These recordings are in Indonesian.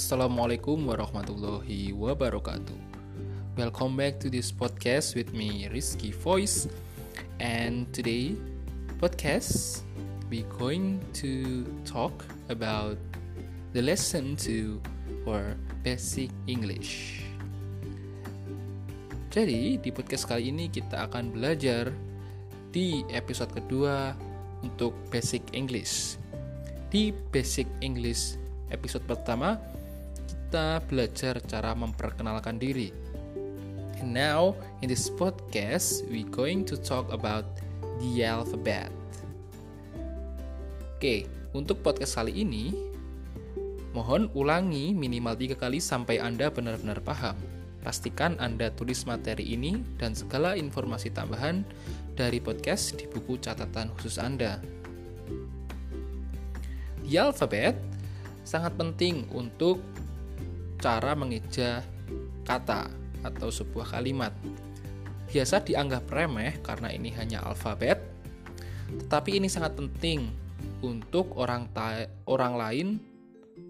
Assalamualaikum warahmatullahi wabarakatuh. Welcome back to this podcast with me Rizky Voice. And today podcast we going to talk about the lesson to for basic English. Jadi di podcast kali ini kita akan belajar di episode kedua untuk basic English. Di basic English episode pertama kita belajar cara memperkenalkan diri. And now in this podcast we going to talk about the alphabet. Oke, untuk podcast kali ini mohon ulangi minimal tiga kali sampai Anda benar-benar paham. Pastikan Anda tulis materi ini dan segala informasi tambahan dari podcast di buku catatan khusus Anda. The alphabet sangat penting untuk cara mengeja kata atau sebuah kalimat. Biasa dianggap remeh karena ini hanya alfabet, tetapi ini sangat penting untuk orang orang lain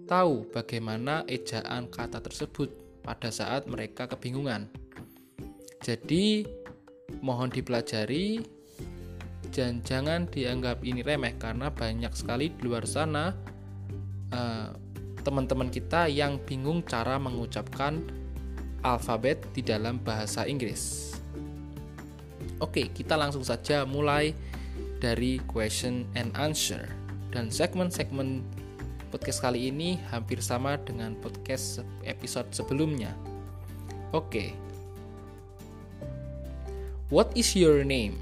tahu bagaimana ejaan kata tersebut pada saat mereka kebingungan. Jadi, mohon dipelajari dan jangan dianggap ini remeh karena banyak sekali di luar sana uh, teman-teman kita yang bingung cara mengucapkan alfabet di dalam bahasa Inggris. Oke, kita langsung saja mulai dari question and answer. Dan segmen-segmen podcast kali ini hampir sama dengan podcast episode sebelumnya. Oke. What is your name?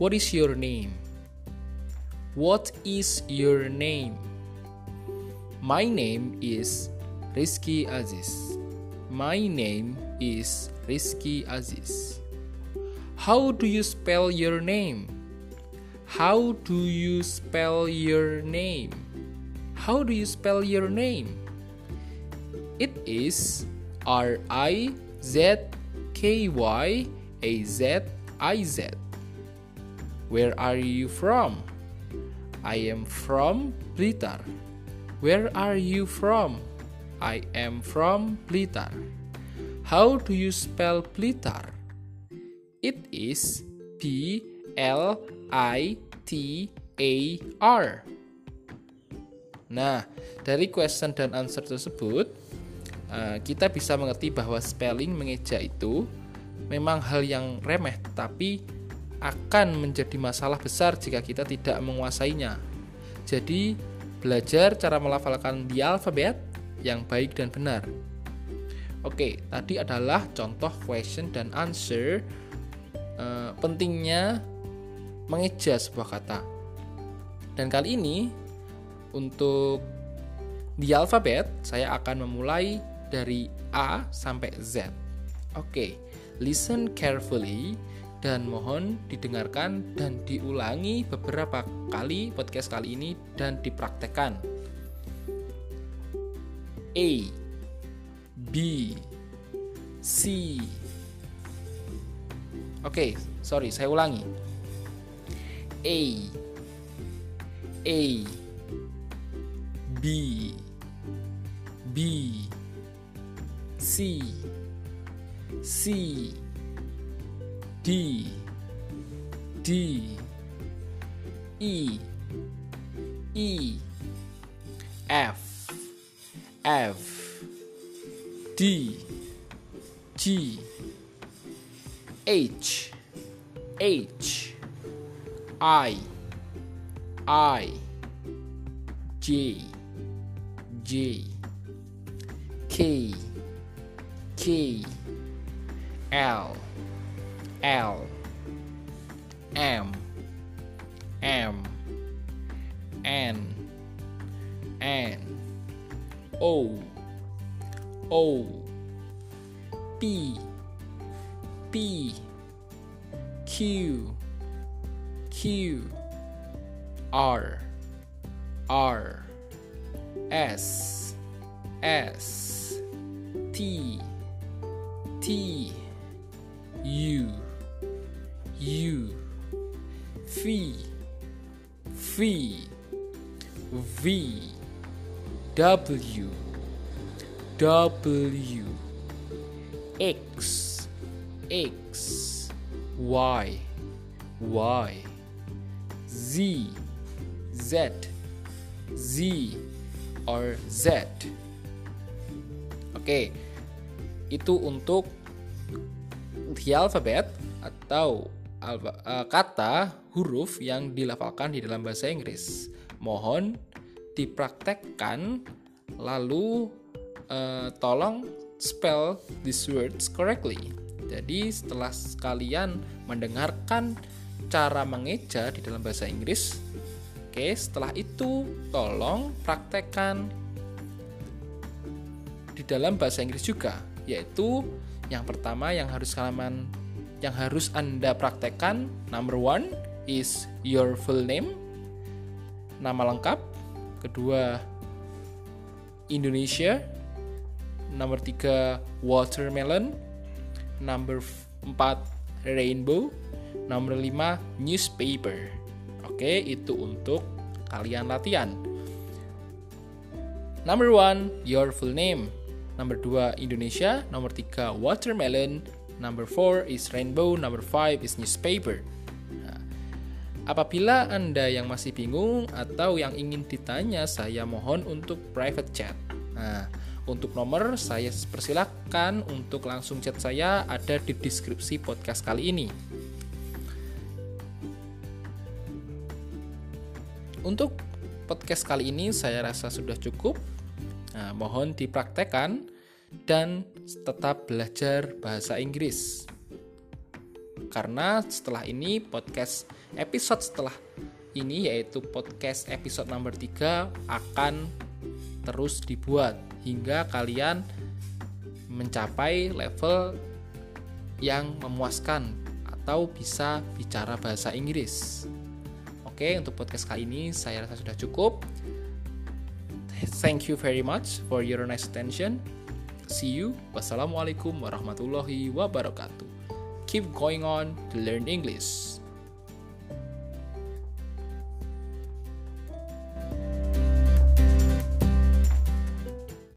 What is your name? What is your name? My name is Rizky Aziz. My name is Rizky Aziz. How do you spell your name? How do you spell your name? How do you spell your name? It is R I Z K Y A Z I Z. Where are you from? I am from Blitar. Where are you from? I am from Blitar. How do you spell Blitar? It is B L I T A R. Nah, dari question dan answer tersebut, eh, kita bisa mengerti bahwa spelling mengeja itu memang hal yang remeh, tapi akan menjadi masalah besar jika kita tidak menguasainya. Jadi, Belajar cara melafalkan di alfabet yang baik dan benar. Oke, tadi adalah contoh question dan answer e, pentingnya mengeja sebuah kata. Dan kali ini untuk di alfabet saya akan memulai dari A sampai Z. Oke, listen carefully dan mohon didengarkan dan diulangi beberapa kali podcast kali ini dan dipraktekkan. A B C Oke, sorry, saya ulangi. A A B B C C D D E E F F D G H H I I J J K K L L. M. M. N. N. O. O. P. P. Q. Q. R. R. S. S. T. T. U U V V V. W. W. X. X. Y. Y. Z. Z. Z. Or Z. Oke. Itu untuk di alfabet atau alfa, uh, kata huruf yang dilafalkan di dalam bahasa Inggris. Mohon dipraktekkan lalu uh, tolong spell these words correctly. Jadi setelah kalian mendengarkan cara mengeja di dalam bahasa Inggris, oke, okay, setelah itu tolong praktekkan di dalam bahasa Inggris juga, yaitu yang pertama yang harus kalian yang harus Anda praktekkan number one is your full name nama lengkap kedua Indonesia nomor tiga watermelon number empat rainbow nomor lima newspaper. Oke itu untuk kalian latihan. Number one your full name. Nomor 2 Indonesia, nomor 3 watermelon, number 4 is rainbow, number 5 is newspaper. Nah, apabila Anda yang masih bingung atau yang ingin ditanya, saya mohon untuk private chat. Nah, untuk nomor saya persilahkan untuk langsung chat saya ada di deskripsi podcast kali ini. Untuk podcast kali ini saya rasa sudah cukup. Nah, mohon dipraktekkan dan tetap belajar bahasa Inggris. Karena setelah ini podcast episode setelah ini yaitu podcast episode nomor 3 akan terus dibuat hingga kalian mencapai level yang memuaskan atau bisa bicara bahasa Inggris. Oke, untuk podcast kali ini saya rasa sudah cukup. Thank you very much for your nice attention. See you. Wassalamualaikum warahmatullahi wabarakatuh. Keep going on to learn English.